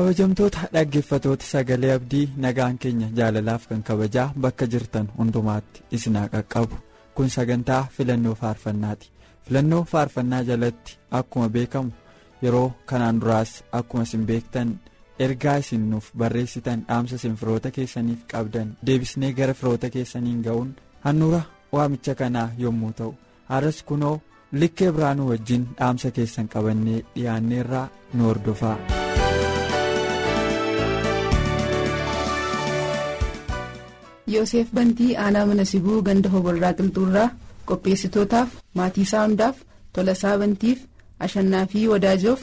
Kabajamtoota dhaggeeffatoota sagalee abdii nagaan keenya jaalalaaf kan kabajaa bakka jirtan hundumaatti isinaa qaqqabu kun sagantaa filannoo faarfannaati filannoo faarfannaa jalatti akkuma beekamu yeroo kanaan duraas akkuma isin beektan ergaa isin nuuf barreessitan dhaamsa isin firoota keessaniif qabdan deebisnee gara firoota keessaniin ga'uun handhuura waamicha kanaa yommuu ta'u har'as kunoo likkee biraanuu wajjin dhaamsa keessan qabannee dhiyaanneerraa nu hordofaa. Yoosef Bantii aanaa mana sibuu ganda hoborraa qilxuurraa qopheessitootaaf maatii isaa hundaaf tolasaa bantiif ashannaa fi wadaajoof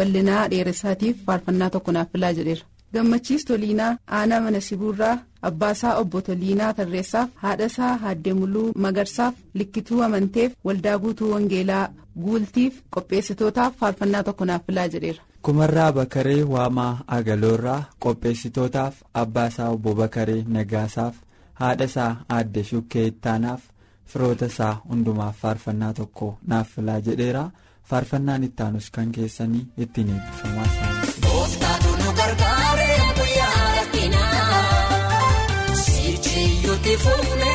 bal'inaa dheeressaatiif faarfannaa tokko naaf filaa jedheera. Gammachiis Toliinaa aanaa mana sibuurraa abbaasaa obbo Toliinaa Tarreessaaf haadhasaa Haaddee Muluu Magarsaaf likkituu amanteef waldaa guutuu Wangeelaa guultiif qopheessitootaaf faarfannaa tokko naaf filaa jedheera. kumarraa bakaree waamaa agaloorraa qopheessitootaaf abbaasaa obbo bakaree nagaasaaf haadha isaa aadde shukkee ittaanaaf firoota isaa hundumaaf faarfannaa tokko naaf filaa jedheera faarfannaan ittaanus kan keessanii ittiin eebbifamaa Kun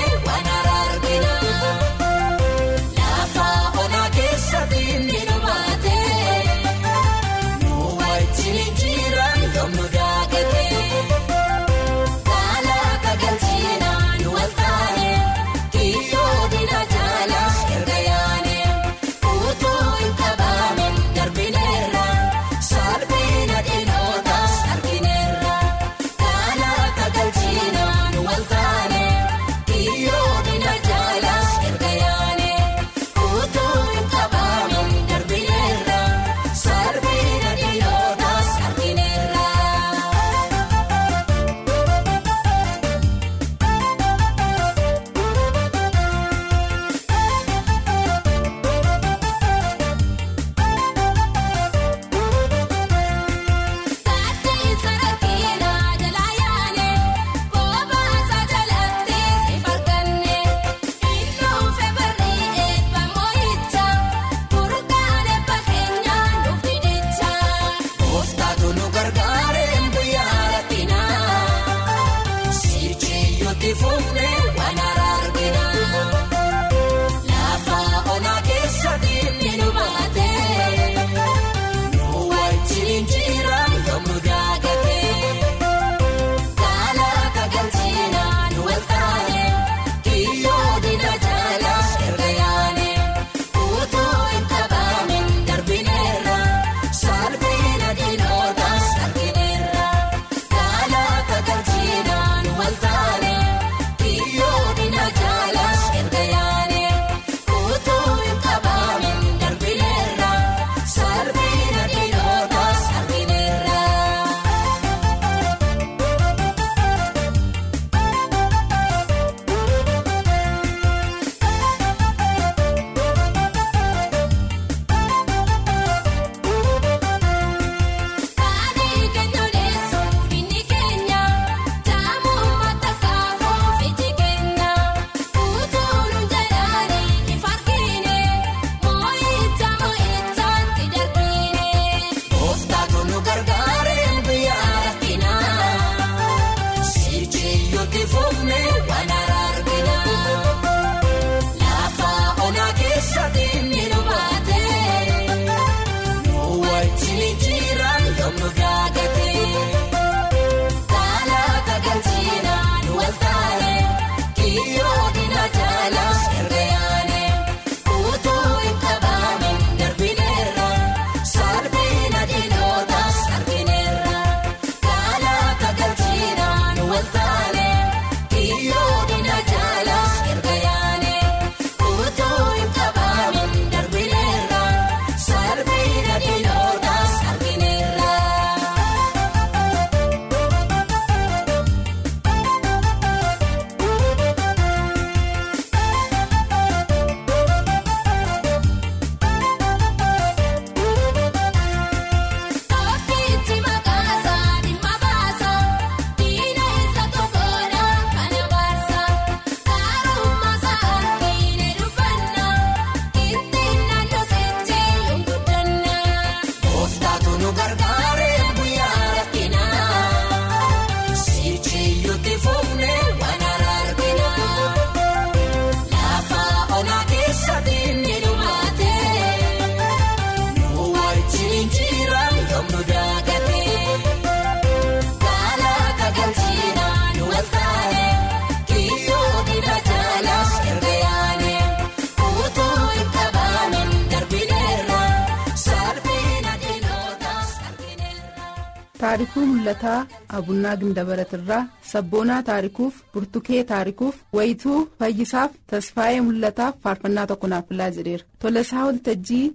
mul'ataa abunnaa gindabaratirraa sabboonaa taarikuuf burtukee taarikuuf wayituu fayyisaaf tasfaa'ee mul'ataaf faarfannaa tokko naaf filaa jedheera tolasaa waltajjii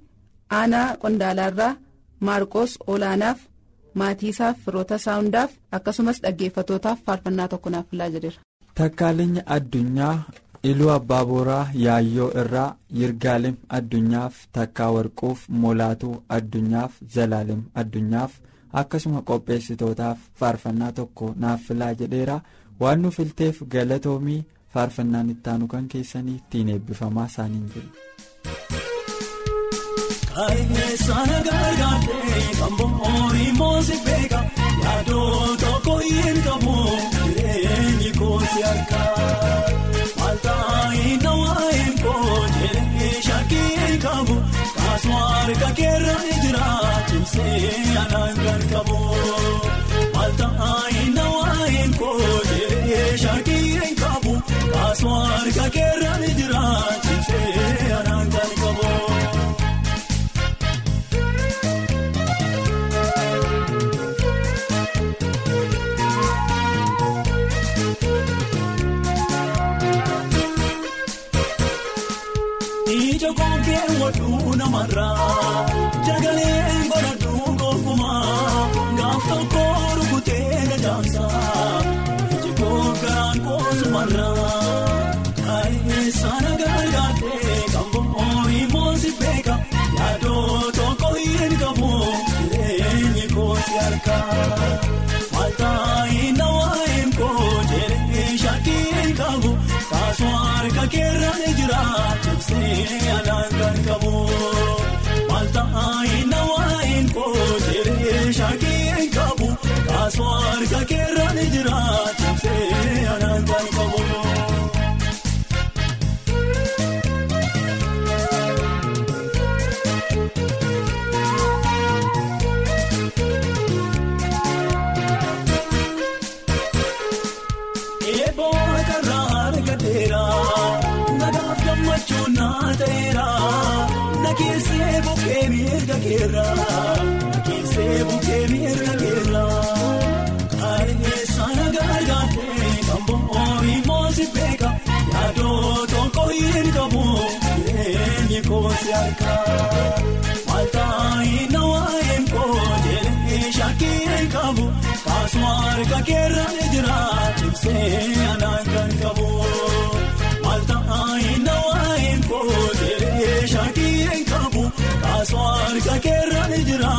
aanaa qondaalaarraa maarqos olaanaaf maatiisaaf firoota saawundaaf akkasumas dhaggeeffatootaaf faarfannaa tokko naaf filaa jedheera. Takkaalinya addunyaa iluu abbaa booraa yaayyoo irraa yirgaalem addunyaaf takkaa warquuf molaatuu addunyaaf zalaalem addunyaaf akkasuma qopheessitootaaf faarfannaa tokko naaf filaa jedheera. Waan nu filteef galatoomii faarfannaan ittaanu kan keessanii ittiin eebbifamaa isaaniin jiru. Kaayineessaan gargaartee kan bo'oon moosi beeka. Yaadoo tokko hin qabu jireenyi koosi akka maaltaayi nawaayin koo jireenyi shakkii qabu. Kaasuma harka keerra cimsee anaan kan qabu maaltaayi nawaayin koo jireenyi shakkii hin qabu kaasuma harka keerra cimsee anaan kan qabu maaltaayi nawaayin koo jireenyi shakkii hin qabu kaasuma harka keerra ni jira qabu kaasuma harka keerra ni jira cimsee anaan kan qabu maaltaayi nawaayin koo jireenyi shakkii hin qabu kaasuma harka keerra ni jira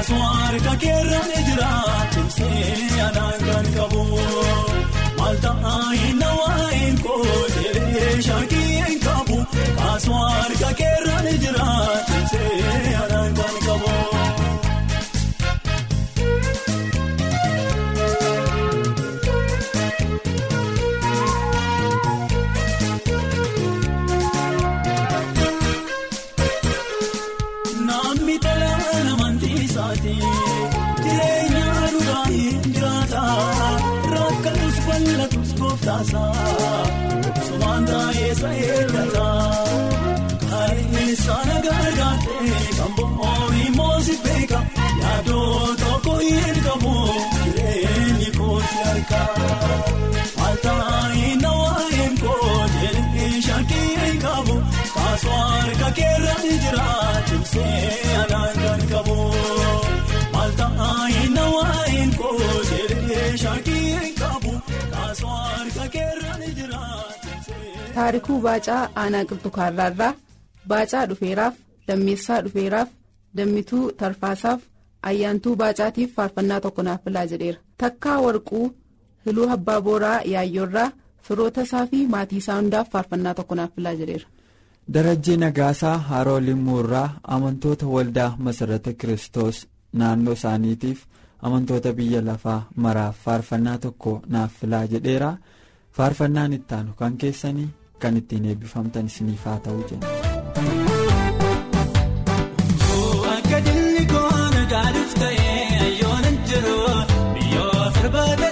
kaasuma harka keerra ni jira cimsee anaan kan qabu maaltaayi nawaayin koo jireenyi shakkii hin qabu kaasuma harka keerra ni jira maaltaayi nawaayin koo jireenyi shakkii hin qabu kaasuma harka keerra ni jira cimsee anaan kan qabu maaltaayi nawaayin koo jireenyi shakkii hin qabu kaasuma harka keerra ni jira cimsee. taarikuu baacaa aanaa qilxukaarraarraa baacaa dhufeeraaf lammeessaa dhufeeraaf dammituu tarfaasaaf ayyaantuu baacaatiif faarfannaa tokko naaf filaa jedheera takkaa warquu hiluu abbaa booraa yaayyoorraa firoota isaa fi maatii isaa hundaaf faarfannaa tokko naaf filaa jireera. darajjii nagaasaa haroo limuurraa amantoota waldaa masarata kiristoos naannoo isaaniitiif amantoota biyya lafaa maraaf faarfannaa tokko naaf filaa jedheera faarfannaan ittaanu kan keessanii kan ittiin eebbifamtan isiniif haa ta'u jenna. akka dilli goona gaariif ta'e ayyoon hin jiru biyyoota barbaade.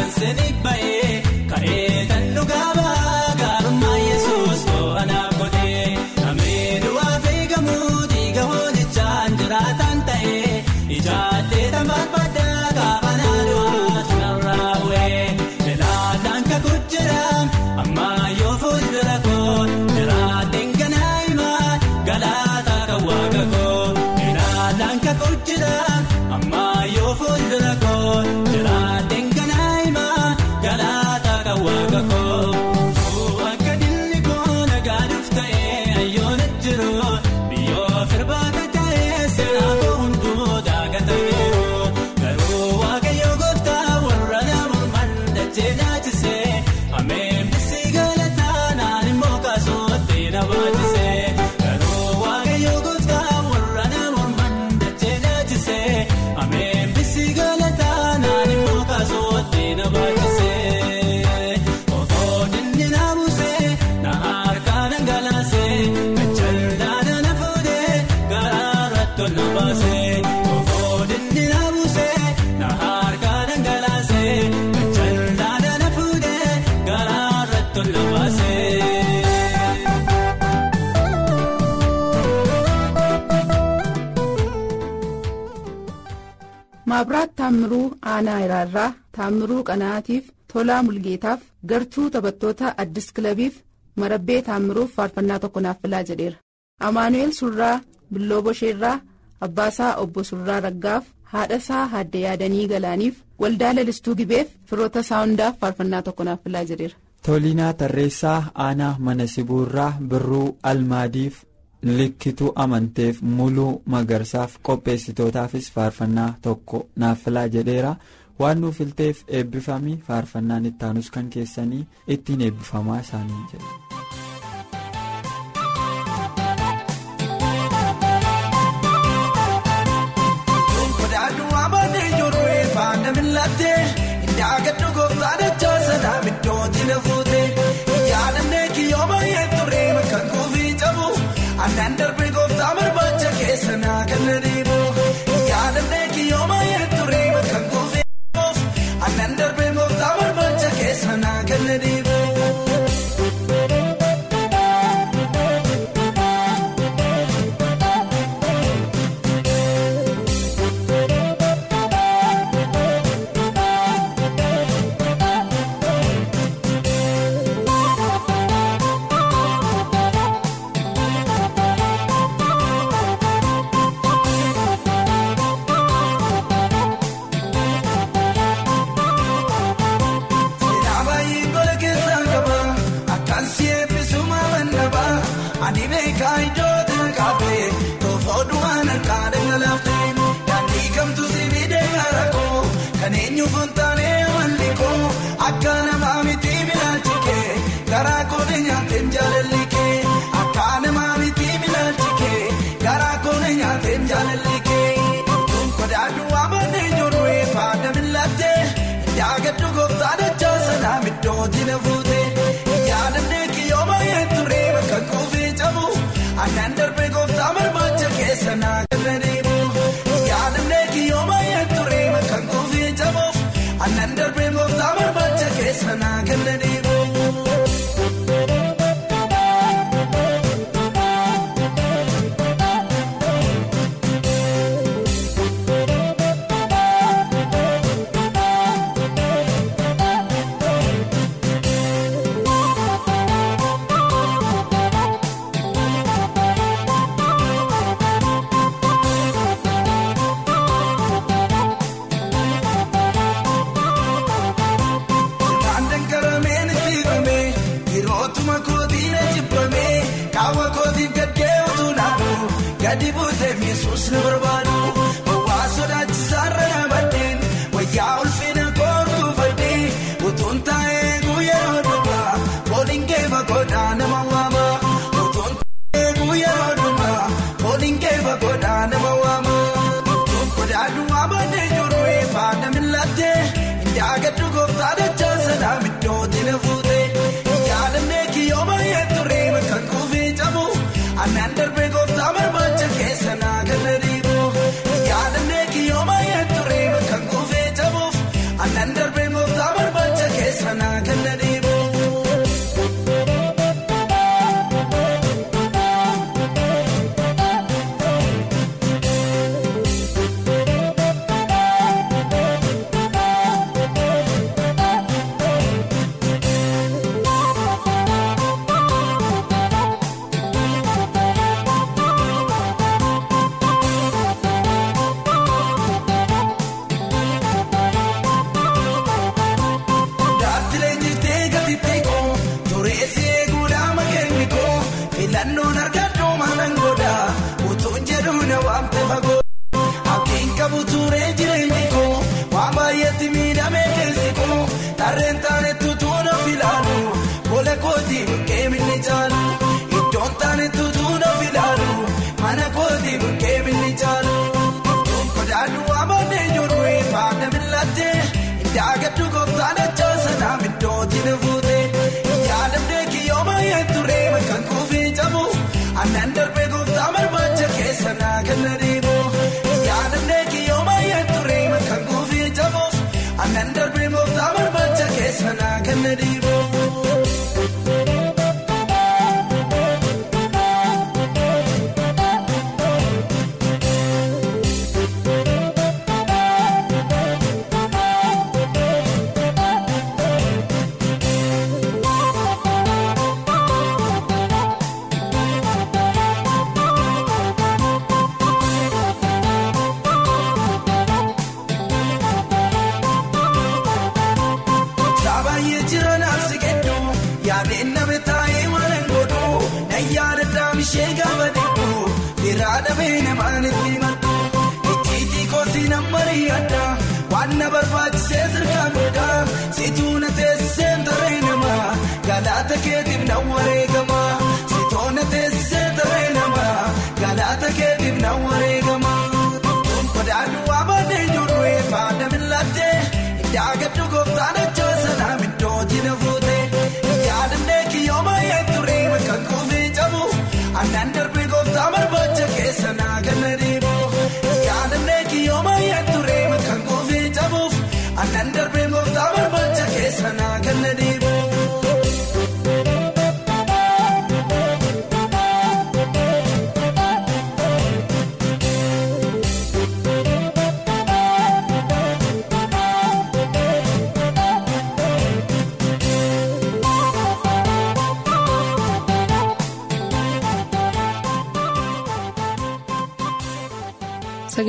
dan seni bay Taammiruu Aanaa Iraarraa, Taammiruu Qanaatiif, Tolaa Mulgeetaaf, Gartuu taphattoota Addis Kilabiif, Marabbee Taammiruuf faarfannaa tokko naaf filaa jedheera. Amaanu'eel Surraa Billoo Bosheerraa, Abbaasaa Obbo Surraa Raggaaf, haadhasaa Haadde Yaadanii Galaaniif, Waldaa Lalistuu Gibeef, Firoota isaa hundaaf faarfannaa tokko naaf filaa jedheera. Toliinaa Tarreessaa Aanaa Mana Sibuurraa Birruu Almaadiif likkituu amanteef muluu magarsaaf qopheessitootaafis faarfannaa tokko naaffilaa jedheera waan nuufilteef eebbifamii faarfannaan ittaanus kan keessanii ittiin eebbifamaa isaanii jedha. hedduu gooftaan ejaa sanaa middoo hojiin hafuute yaadannee kiyyooma hedduu reeba kan koofii cabu aannan darbee gooftaa marmaacha keessa naa. hedduu gooftaan.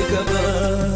Ikaba